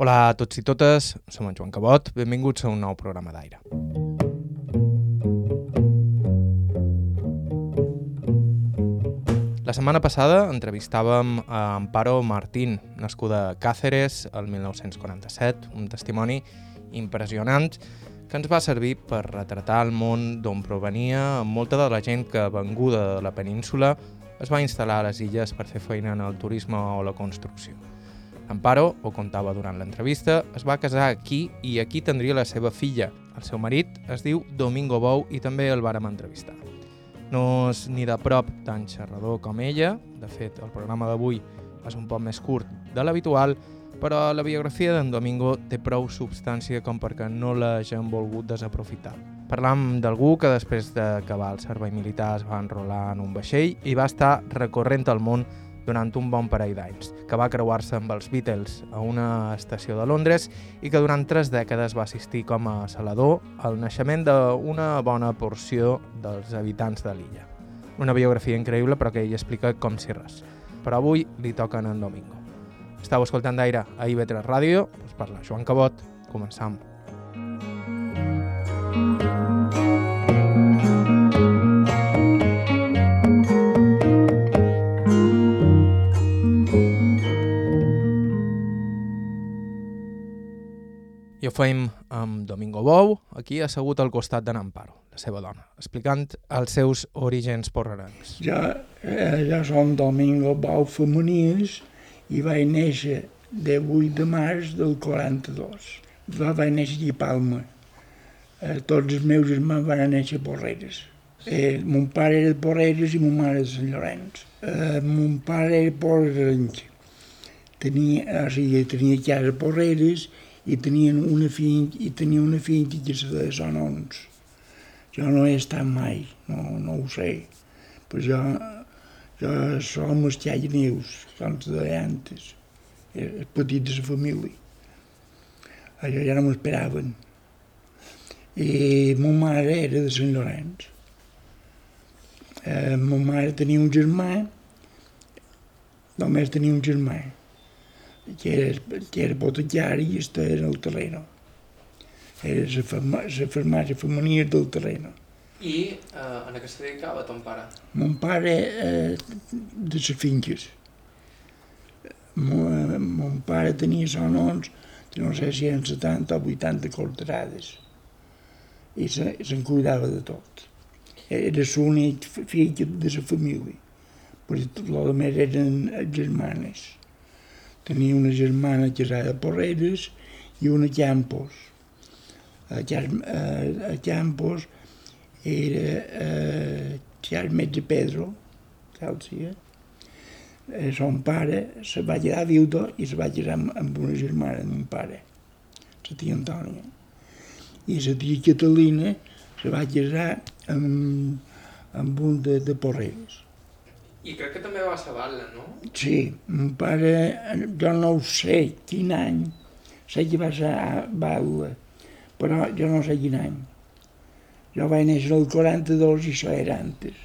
Hola a tots i totes, som en Joan Cabot, benvinguts a un nou programa d'aire. La setmana passada entrevistàvem a Amparo Martín, nascuda a Càceres el 1947, un testimoni impressionant que ens va servir per retratar el món d'on provenia molta de la gent que, venguda de la península, es va instal·lar a les illes per fer feina en el turisme o la construcció. Amparo, ho contava durant l'entrevista, es va casar aquí i aquí tindria la seva filla. El seu marit es diu Domingo Bou i també el vàrem entrevistar. No és ni de prop tan xerrador com ella, de fet el programa d'avui és un poc més curt de l'habitual, però la biografia d'en Domingo té prou substància com perquè no l'hagin volgut desaprofitar. Parlam d'algú que després d'acabar el servei militar es va enrolar en un vaixell i va estar recorrent el món durant un bon parell d'anys, que va creuar-se amb els Beatles a una estació de Londres i que durant tres dècades va assistir com a salador al naixement d'una bona porció dels habitants de l'illa. Una biografia increïble però que ell explica com si res. Però avui li toquen en Domingo. Estau escoltant d'aire a IB3 Ràdio, us parla Joan Cabot, començam. Ho feim amb Domingo Bou, aquí assegut al costat de Namparo, la seva dona, explicant els seus orígens porrerencs. Jo, eh, jo som Domingo Bou Femenins i vaig néixer de 8 de març del 42. Jo vaig néixer a Palma. Eh, tots els meus germans van néixer a Porreres. Eh, mon pare era de Porreres i mon mare de Sant Llorenç. Eh, mon pare era porrerenc. Tenia, o sigui, tenia casa a Porreres i tenien una finca, i tenia una finca que se de Sonons. Jo no he estat mai, no, no ho sé, però jo, jo som els neus, com se deia antes, els petits de la família. Allò ja no m'esperaven. I ma mare era de Sant Llorenç. Eh, ma mare tenia un germà, només tenia un germà, que era, que era botellari i estava en el terreno. Era la, farmàcia femenina del terreno. I eh, en què se dedicava ton pare? Mon pare eh, de les finques. Mon, mon pare tenia sonons, no sé si eren 70 o 80 corterades. I se'n se cuidava de tot. Era l'únic fill de la família, perquè tot el més eren germanes. Tenia una germana casada a Porreres i una a Campos. A, a, a Campos era eh, de Pedro, Càlcia. Eh, son pare se va quedar viudo i se va quedar amb, amb una germana de mon pare, la tia Antònia. I la tia Catalina se va casar amb, amb un de, de Porreres. I crec que també va a Sabatla, no? Sí, mon pare, jo no ho sé quin any, sé que va ser a Baula, però jo no sé quin any. Jo vaig néixer el 42 i això era antes.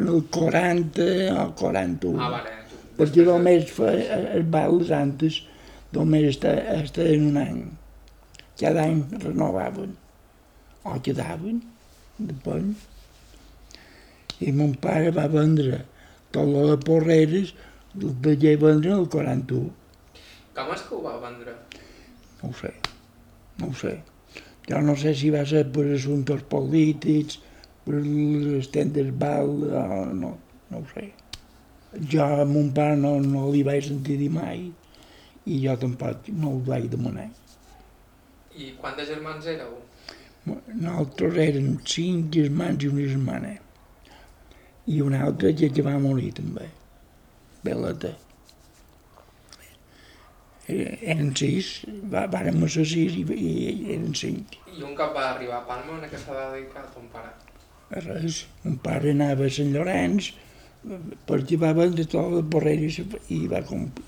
En el 40 o 41. Ah, vale. Perquè només feia els bals antes, només estaven un any. Cada any renovaven. O quedaven, depèn. I mon pare va vendre tot lo de Porreres, el vaig vendre el 41. Com és que ho va vendre? No ho sé, no ho sé. Jo no sé si va ser per assumptes polítics, per estendre val, o no, no ho sé. Jo a mon pare no, no li vaig sentir dir mai i jo tampoc no ho vaig demanar. I quants germans éreu? Nosaltres érem cinc germans i una germana. I una altra que, que va morir també, Beleta. Eren sis, va, vàrem ser sis i, i eren cinc. I un cop va arribar a Palma, en què s'ha de dedicar ton pare? Res, un pare anava a Sant Llorenç perquè va vendre tot el borrell i, i, va,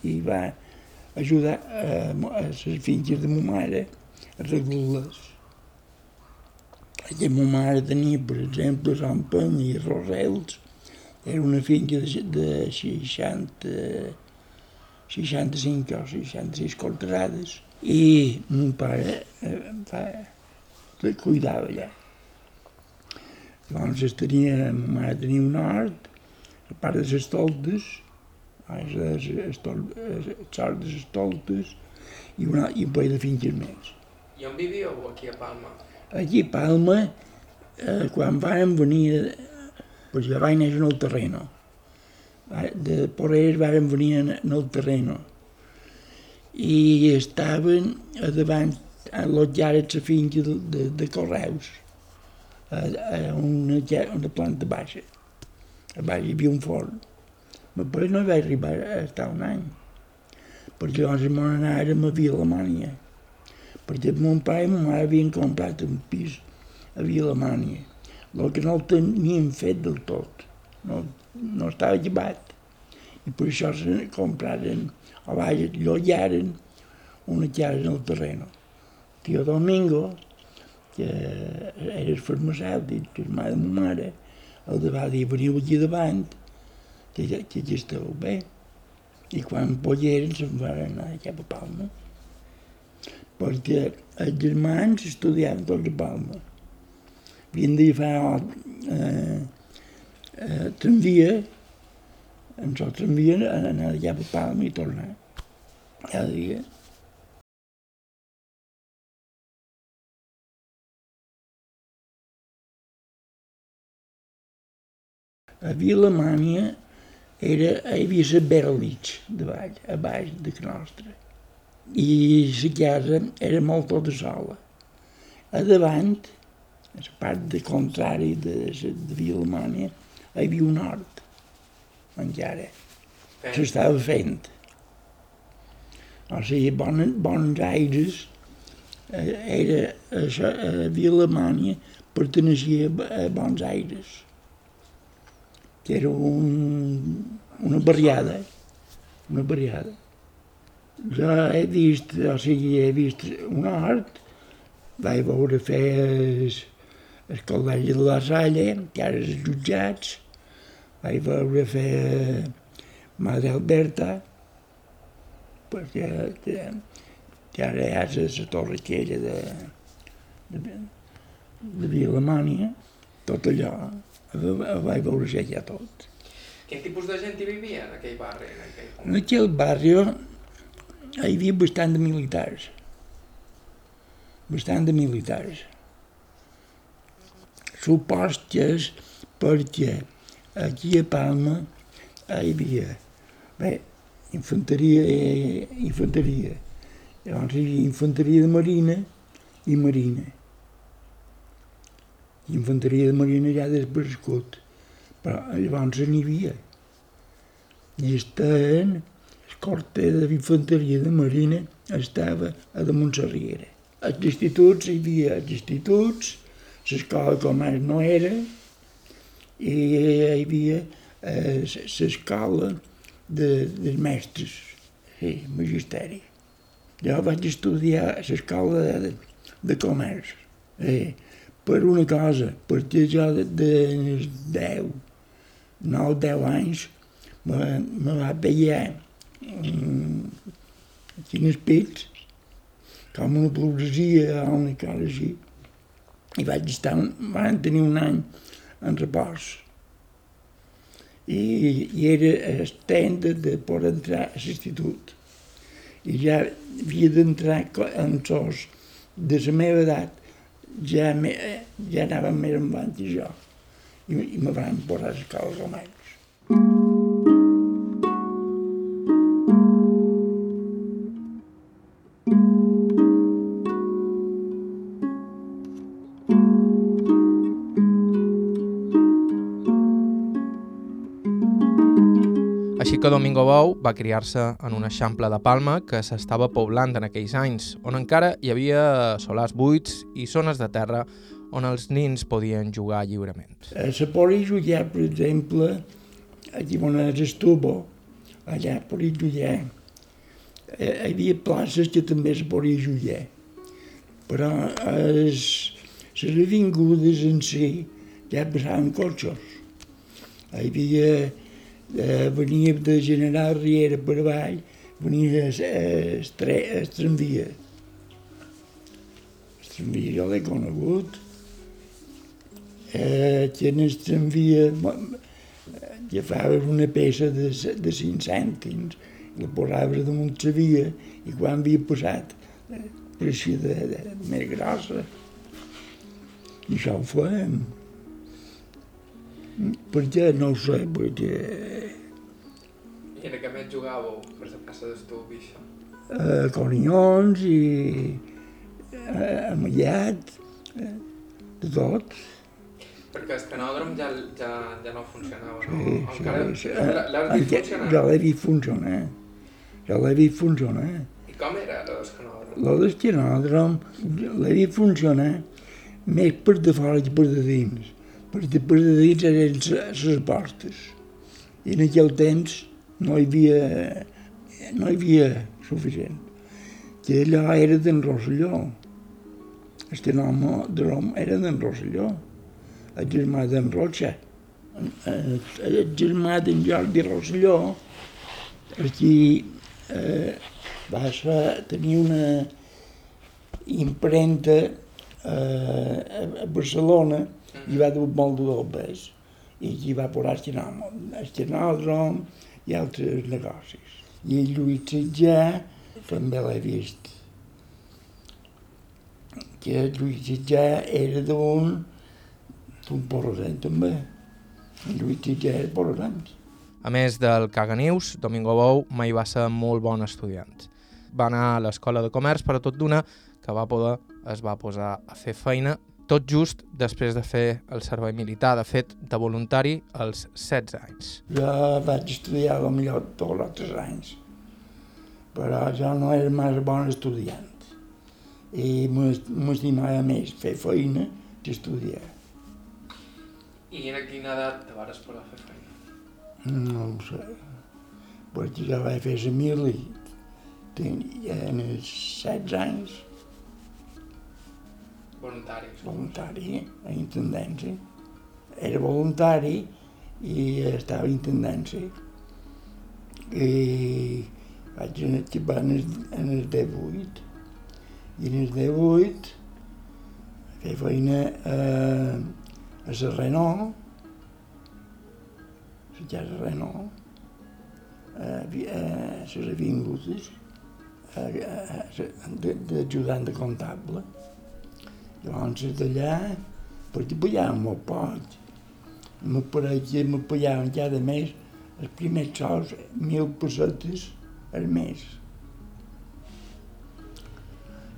i va ajudar a, a les finques de ma mare a regular-les. Que ma mare tenia, per exemple, Sant Penya i Rosels, era una finca de, de 60, 65 o 66 colterades i mon pare eh, fa, cuidava allà. Llavors tenia, ma mare tenia un hort, a part de les toltes, les sort de les toltes i, una, i un parell de finques més. I on vivíeu aquí a Palma? Aquí a Palma, eh, quan vam venir, pues ja vaig néixer en el terreno. De Porres vam venir en, en el terreno. I estaven a davant, allotjats a la finca de, de, de Correus, a, a una, una planta baixa. A baix hi havia un forn. Però no vaig arribar a estar un any, perquè llavors mon anàrem a Vilamània, perquè mon pare i mon mare havien comprat un pis a Vilamània, el que no el tenien fet del tot, no, no estava llevat, i per això se compraren a baix, llollaren una casa en el terreno. Tio Domingo, que era farmacèutic, que és mare de ma mare, el de va dir, veniu aquí davant, que, ja, que ja esteu bé. I quan polleren se'n van anar cap a Palma. Perquè els germans estudiaven tots a Palma. De fer eh, eh, tramvia, en el tramvia anar cap a Palma i tornar. Cada dia. A Vilamània era, hi havia la Berlitz de baix, a baix de nostra. I la casa era molt tota sola. A davant, a la part de contrari de, de Vilamània, hi havia un hort, encara. S'estava fent. O sigui, bon, bons aires eh, era a, a Vilamània perteneixia a Bons Aires que era un, una barriada, una barriada. Jo he vist, o sigui, he vist un hort, vaig veure fer el, col·legi de la Salle, que ara és jutjats, vaig veure fer Madre Alberta, perquè que, que ara és la torre aquella de, de, de Vilamània, tot allò vaig veure ja tot. Quin tipus de gent hi vivia en aquell barri? En aquell, en aquell barri hi havia bastant de militars. Bastant de militars. Supos que és perquè aquí a Palma hi havia bé, infanteria, eh, infanteria. Llavors hi havia infanteria de marina i marina infanteria de marina ja desaparegut, però llavors n'hi havia. I estaven, el corte d'infanteria de marina estava a de Montserriera. Als instituts hi havia els instituts, l'escola comerç no era, i hi havia eh, l'escola de, dels mestres, sí, magisteri. Jo vaig estudiar l'escola de, de comerç. Eh, per una cosa, perquè jo de, de 10, 9, 10 anys me, me va veure um, quins pits, com una progressia o una cosa així. I vaig estar, van tenir un any en repòs. I, i era el tenda de poder entrar a l'institut. I ja havia d'entrar amb sos de la meva edat ja, me, ja anàvem més avant i jo, i, i me van posar les coses romanes. Així que Domingo Bou va criar-se en un eixample de Palma que s'estava poblant en aquells anys, on encara hi havia solars buits i zones de terra on els nins podien jugar lliurement. A la Poli jugar, per exemple, aquí on Estubo, allà podia jugar. Eh, hi havia places que també es podia jugar, però les, les avingudes en si ja passaven cotxos. Hi havia eh, venia de General Riera per avall, venia tre- el tramvia. El tramvia jo l'he conegut. Eh, que en el tramvia agafaves una peça de, de 5 cèntims, la posaves damunt la via i quan havia posat eh, pareixia de, de, de més grossa. I això ho fèiem. Per què? No ho sé, perquè I en què més jugàveu per la plaça d'estub i això? eh, conions i eh, amallat, eh, de tot. Perquè el canòdrom ja, ja, ja no funcionava, no? Sí, sí, Encara sí. l'ha- l'has vist Enque- funcionar? Jo l'he vist funcionar. Jo l'he vist funcionar. I com era el canòdrom? Lo del canòdrom l'he vist funcionar més per de fora que per de dins. Per de dins eren les portes. I en aquell temps no hi havia, no hi havia suficient. Que allò era d'en Rosselló. Este nom de l'home era d'en Rosselló, el germà d'en Rocha. El, germà d'en Jordi Rosselló, el qui eh, va ser, tenir una impremta eh, a Barcelona i va dur molt de dobbes i aquí va posar el canòdrom i altres negocis. I el Lluís Sitjà també l'he vist, que el Lluís Sitjà era d'un d'un porrosent també. El Lluís Sitjà era porrosent. A més del Caganius, Domingo Bou mai va ser molt bon estudiant. Va anar a l'escola de comerç, però tot d'una que va poder es va posar a fer feina tot just després de fer el servei militar, de fet, de voluntari als 16 anys. Jo vaig estudiar a millor tots els altres anys, però jo no era més bon estudiant i m'es- m'estimava més fer feina que estudiar. I en quina edat te vas posar a fer feina? No ho sé, perquè jo vaig fer la mili tenia en els 16 anys Voluntari. voluntari a intendència. Era voluntari i estava a intendència. I vaig acabar en el, en el 18. I en el 18 fer feina a, a la Renault, la casa Renault, a, a les avingudes, a- a- a- de- d'ajudant de comptable. Llavors d'allà, perquè pujàvem molt poc. Me pareixia, me pujaven cada mes els primers sous mil pessetes al mes.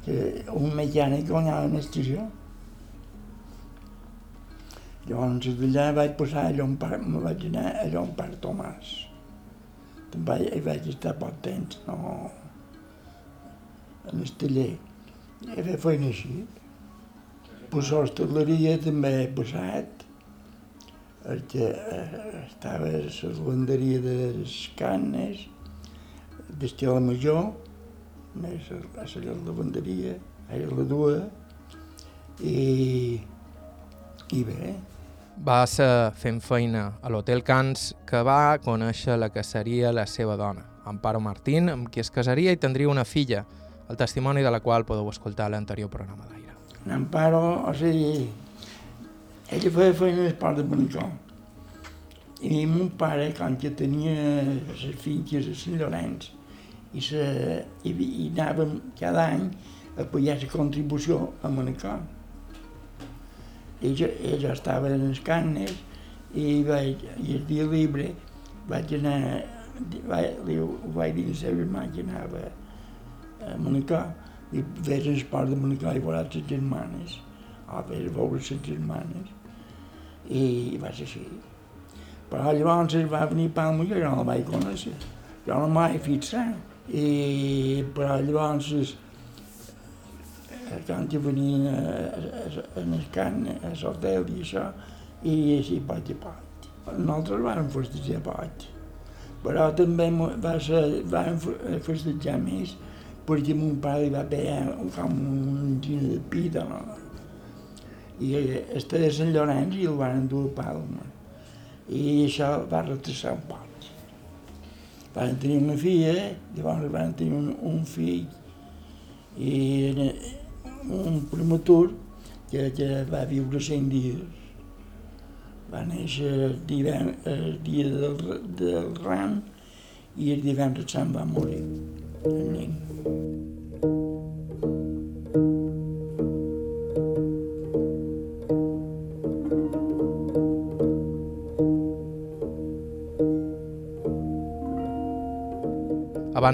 Que un mecànic guanyava més que jo. Llavors d'allà vaig passar allà on par, me vaig anar allà on par Tomàs. També hi vaig estar poc temps, no, en el taller. Fer feina així. Pues l'hostaleria també he passat, perquè eh, estava a la lavanderia de les Canes, d'Estela Major, a la lavanderia, era la dua, i, i bé, Va ser fent feina a l'Hotel Cans que va conèixer la que seria la seva dona, Amparo Martín, amb qui es casaria i tindria una filla, el testimoni de la qual podeu escoltar a l'anterior programa d'aire. En Amparo, o sigui, ella feia feina al port de Manicó. I mon pare, quan que tenia les finques a Sant Llorenç, i, se, i, i anàvem cada any a pagar la contribució a Manicó. I jo, i jo estava en les canes i, vaig, i el dia libre vaig anar, vaig, li, vaig dir a la seva germà que anava a Manicó i fes esport de Manicó i veure les germanes, o fes veure les germanes, i va ser així. Però llavors es va venir Palma i jo no la vaig conèixer, jo no m'hi fixar. I, però llavors, eh, quan jo venia a- a- en el camp, a l'hotel i això, i així poc a poc. Nosaltres vam festejar poc, però també va ser, vam fe- festejar més perquè mon pare va pegar com un enginy de pita, no? I eh, estava a Sant Llorenç i el van endur a Palma. I això va retrasar un poc. van tenir una filla, llavors van tenir un, un fill i un prematur que, que va viure 100 dies. Va néixer el, divend, el dia del, del ram i el divendres se'n va morir, Abans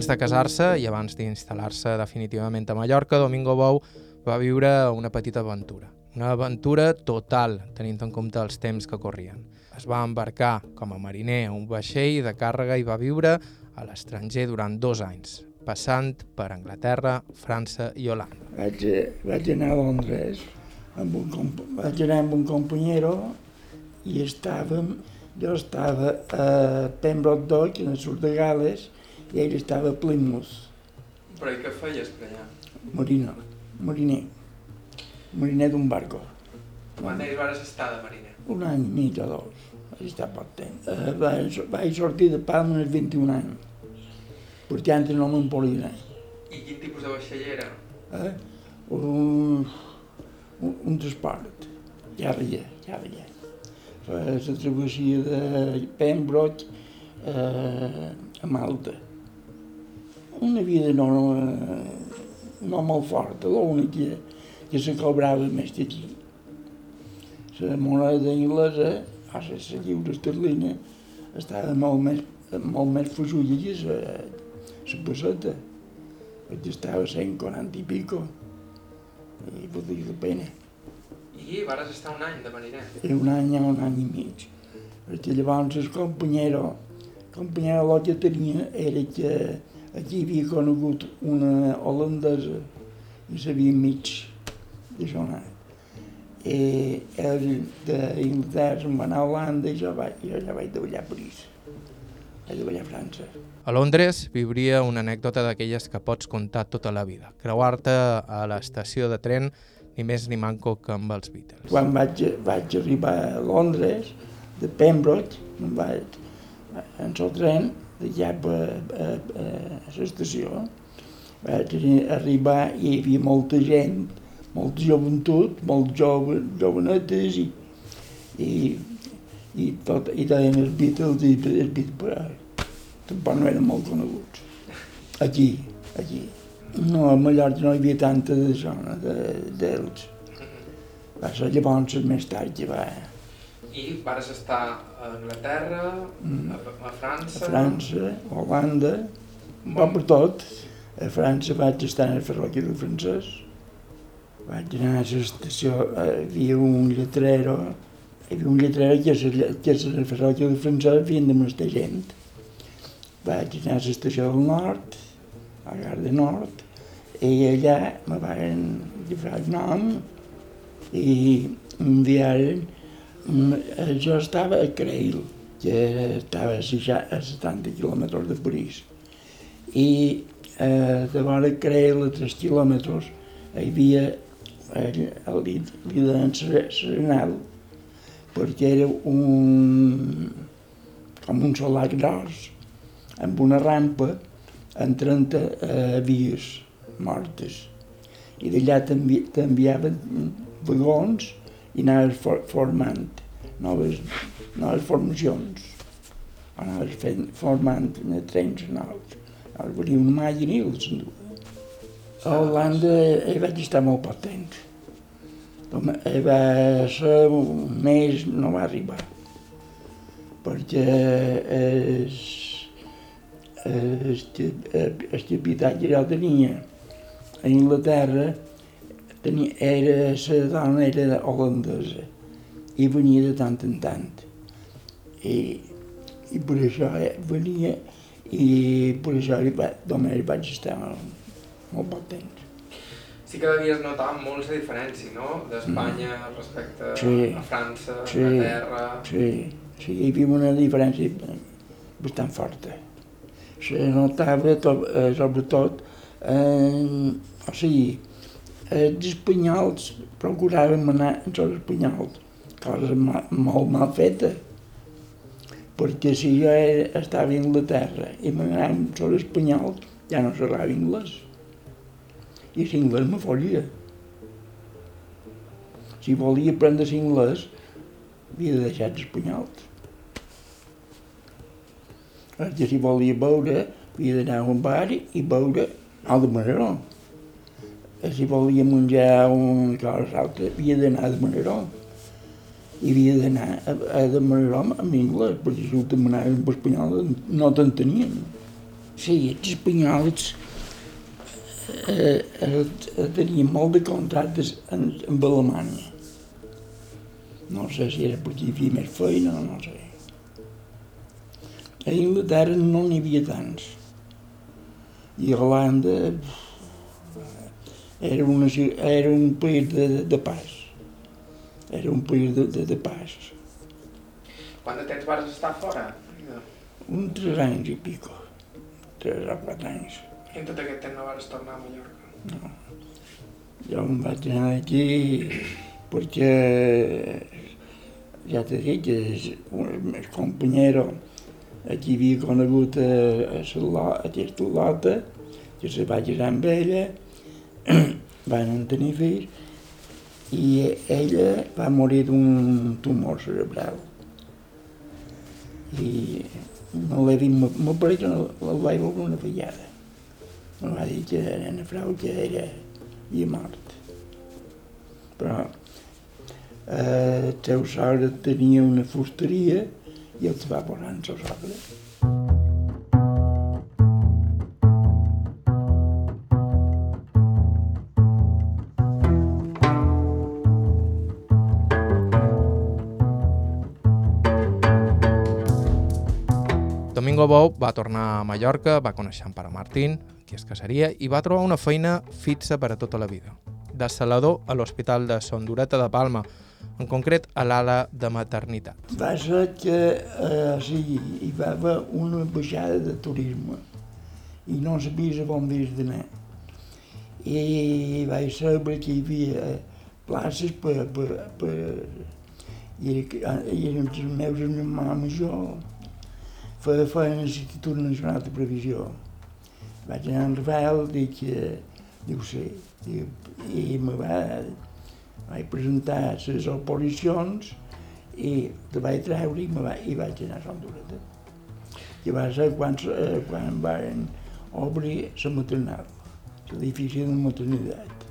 de casar-se i abans d'instal·lar-se definitivament a Mallorca, Domingo Bou va viure una petita aventura. Una aventura total, tenint en compte els temps que corrien. Es va embarcar com a mariner a un vaixell de càrrega i va viure a l'estranger durant dos anys, passant per Anglaterra, França i Holanda. Vaig, vaig anar a Londres, amb un, comp- vaig anar amb un companyero i estàvem, jo estava a Pembroke Dock, en el sud de Gales, i ell estava a Plymouth, Però i què feies per allà? mariner, mariner, mariner d'un barco. Quant temps vas estar de mariner? Un any i mig o dos, vaig estar poc temps. Uh, vaig, vaig sortir de Palma als 21 anys, portant el nom en Polina. I quin tipus de vaixell era? Eh? Un, un, un transport, llarga, llarga. La travessia de Pembroke eh, a Malta. Una vida no, no molt forta, l'únic que, que se cobrava més d'aquí. La moneda anglesa, a la la lliure esterlina, estava molt més, molt més fossulla que la, la passeta, perquè estava a 140 i pico, i valia la pena. I vas estar un any de mariner? Un any o un any i mig. Perquè llavors el companyero, el companyero el que tenia era que aquí havia conegut una holandesa i sabia mig d'això anar. I ell d'Inglaterra se'n va anar a Holanda i jo, vaig, jo ja vaig treballar a París. Vaig treballar a França. A Londres viuria una anècdota d'aquelles que pots contar tota la vida. Creuar-te a l'estació de tren ni més ni manco que amb els Beatles. Quan vaig, vaig arribar a Londres, de Pembroke, me'n vaig en el tren, d'allà a, a, a, a l'estació, vaig arribar i hi havia molta gent, molta joventut, molt jove, jovenetes i, i, i, tot, i deien els Beatles i els Beatles, tampoc no eren molt coneguts. Aquí, aquí. No, a Mallorca no hi havia tanta de- d'ells. Va ser llavors més tard que va I vas estar a Anglaterra, Mm. a, a a França... França, a Holanda, un poc per tot. A França vaig estar en el ferrocarril francès. Vaig anar a l'estació, hi havia un lletrero, hi havia un lletrero que és el ferrocarril francès, havien de molta gent. Vaig anar a l'estació del nord, a la Garda Nord, i allà me van llibrar el nom i Mm, eh, Jo estava a Creil, que estava a 60 a 70 quilòmetres de París. I eh, de vora Creil, a 3 quilòmetres, hi havia el deien Sere- Serenal, perquè era un, com un solar gros, amb una rampa amb 30 eh, vies mortes. I d'allà t'envi- t'enviaven vagons i anaves for, formant noves, noves formacions. Anaves fent, formant en trens nous. Llavors venia una màquina i els enduia. A Holanda hi vaig estar molt poc temps. Com hi va ser un mes, no va arribar. Perquè el, el, el capità que jo tenia a Inglaterra tenia, era, la dona era holandesa i venia de tant en tant. I, i per això eh, venia i per això hi va, només vaig estar molt poc temps. Sí que devies notar molt la diferència, no? D'Espanya respecte Sí. a França, Sí. Anglaterra... Sí, sí, hi havia una diferència bastant forta. Sobretot, eh, o sigui, els espanyols procuràvem anar amb els espanyols, cosa molt mal feta, perquè si jo estava a Inglaterra i m'anàvem sobre espanyol, ja no parlava anglès. I l'anglès me folia. Si volia aprendre l'anglès, havia de deixar. Perquè si volia veure, havia d'anar a un bar i veure al de Manaró. Si volia menjar una cosa altra, havia d'anar de Manaró i havia d'anar a, a de Manaró amb anglès, perquè si ho demanaven en espanyol no t'entenien. Sí, els espanyols eh, eh, tenien molt de contractes en, amb Alemanya. No sé si era perquè hi havia més feina o no sé. A Inglaterra no n'hi havia tants. I a Holanda era, una, era un país de, de pas. Era un país de, de, de pas. Quant de temps vas estar fora? Un tres anys i pico. Tres o quatre anys. I en tot aquest temps no vas tornar a Mallorca? No. Jo em vaig anar aquí perquè ja t'he dit aquí havia conegut a, a, a lota, que se va casar amb ella, van tenir fills i ella va morir d'un tumor cerebral. I no l'he vist, m'ho pareix que no la vaig veure una vegada. Me va dir que era una frau que era i mort. Però eh, el seu sogre tenia una fusteria i els va posar en sogre. Domingo Bou va tornar a Mallorca, va conèixer en Pare Martín, qui es casaria, i va trobar una feina fixa per a tota la vida. De salador a l'Hospital de Son Dureta de Palma, en concret a l'ala de maternitat. Va ser que eh, sí, hi va haver una baixada de turisme i no sabies a on havies d'anar. I vaig saber que hi havia places per... per, per i, i eren els meus meu mare major, feia feina a l'Institut Nacional de Previsió. Vaig anar a Rafael, dic diu sí, i, i me va, vaig presentar les oposicions i te vaig treure i, me va, i vaig anar a Sant Dureta. I va ser quan, eh, quan van obrir la maternal, l'edifici de maternitat.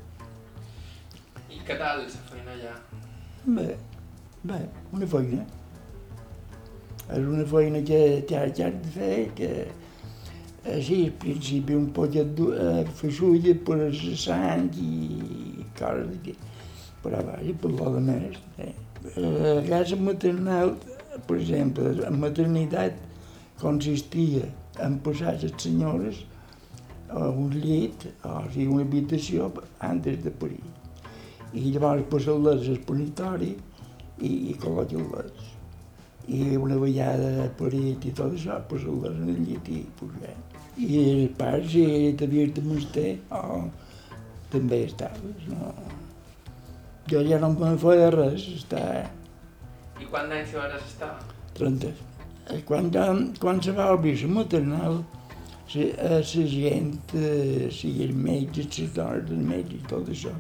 I què tal la feina allà? Bé, bé, una feina. És una feina que, que has de fer, que eh, sí, al principi un poquet eh, feixulla per la sang i coses que... Vaja, per lo de més. Eh. La casa maternal, per exemple, la maternitat consistia en posar les senyores a un llit, o sigui, una habitació, antes de parir. I llavors passar-les al punitori i, i col·locar-les i una vegada parit i tot això, posar-les en el llit i pujar. I el pare, si t'havies de menester, oh, també estaves, no? Jo ja no me'n feia res, està... I quant d'anys hi vas estar? 30. Quan, quan se va obrir la maternal, la gent, eh, els metges, les dones dels metges i tot això,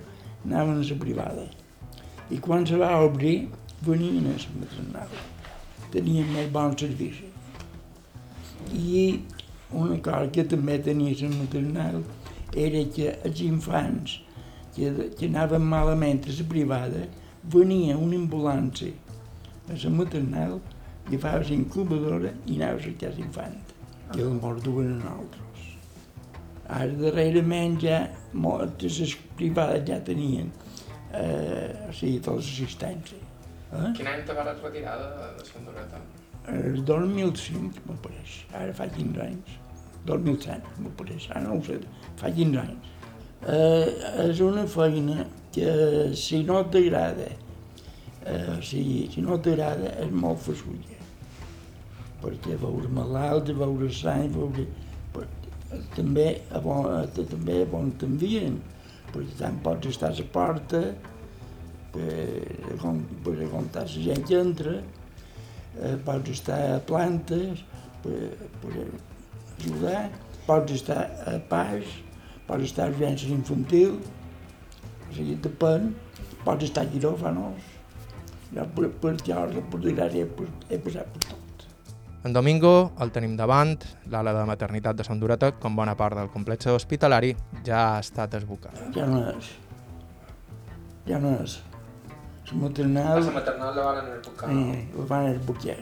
anaven a la privada. I quan se va obrir, venien a la maternal tenien més bon servici. I una cosa que també tenia la maternal era que els infants que, que anaven malament a la privada venia una ambulància a la maternal, la incubadora i anava a cercar l'infant, que el mort duen en altres. Ara darrerament ja moltes les privades ja tenien eh, o sigui, tota l'assistència. Eh? Quin any te vas retirar de, de Sant Dureta? El 2005, m'ho pareix. Ara fa 15 anys. 2007, m'ho pareix. Ara no ho sé, fa 15 anys. Eh, és una feina que si no t'agrada, eh, si, si no t'agrada, és molt fasulla. Perquè veure malalt, veure sang, veure... Per, també, a bon, també a bon t'envien, perquè tant pots estar a la porta, per, per comptar la gent que entra, eh, pots estar a plantes per, per ajudar, pots estar a pas, pots estar a urgències infantil, o sigui, depèn, pots estar a quiròfanos, jo per, per teòrica, per dir he, he passat per tot. En Domingo el tenim davant, l'ala de maternitat de Sant Dureta, com bona part del complex hospitalari, ja ha estat esbocada. Ja no és. Ja no és. La maternal... la maternal la van esbocar. Eh, la van esbocar.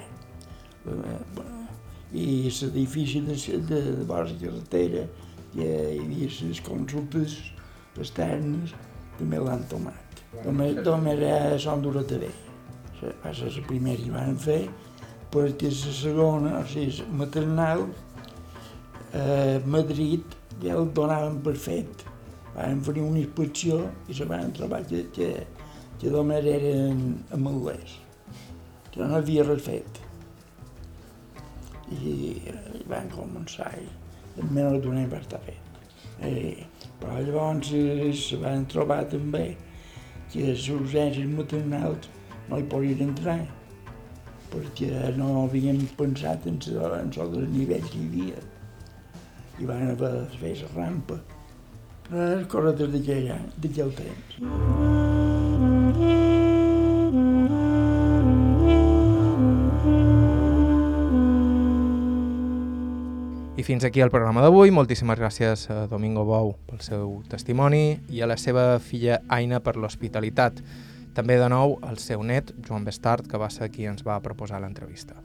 I l'edifici de, de, de vora la carretera hi havia les consultes externes, també l'han tomat. Només, només a Sant Dureta bé. Va ser la primera que van fer, perquè la segona, o sigui, maternal, a Madrid ja el donaven per fet. Van fer una inspecció i se van trobar que, que, que només eren amalers, que no havia res fet. I van començar i menys d'un any va estar fet. Eh, però llavors se van trobar també que les urgències maternals no hi podien entrar perquè no havíem pensat en, els nivells que hi havia i van haver de fer la rampa. Les coses d'aquell temps. I fins aquí el programa d'avui. Moltíssimes gràcies a Domingo Bou pel seu testimoni i a la seva filla Aina per l'hospitalitat. També de nou el seu net, Joan Bestart, que va ser qui ens va proposar l'entrevista.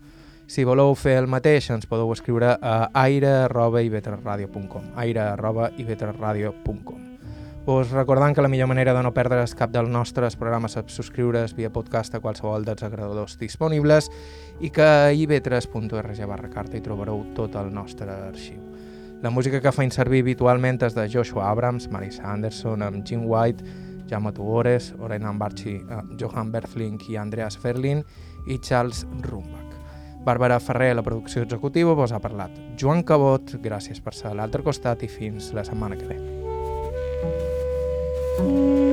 Si voleu fer el mateix, ens podeu escriure a aire.ivetresradio.com aire.ivetresradio.com Us recordant que la millor manera de no perdre's cap dels nostres programes és subscriure's via podcast a qualsevol dels agradadors disponibles i que a ivetres.org barra carta hi trobareu tot el nostre arxiu. La música que faig servir habitualment és de Joshua Abrams, Marisa Anderson, amb Jim White, Jaume Tugores, Orena Ambarchi, Johan Berflink i Andreas Ferlin i Charles Rumbach. Bàrbara Ferrer, la producció executiva, vos ha parlat. Joan Cabot, gràcies per ser a l'altre costat i fins la setmana que ve. Música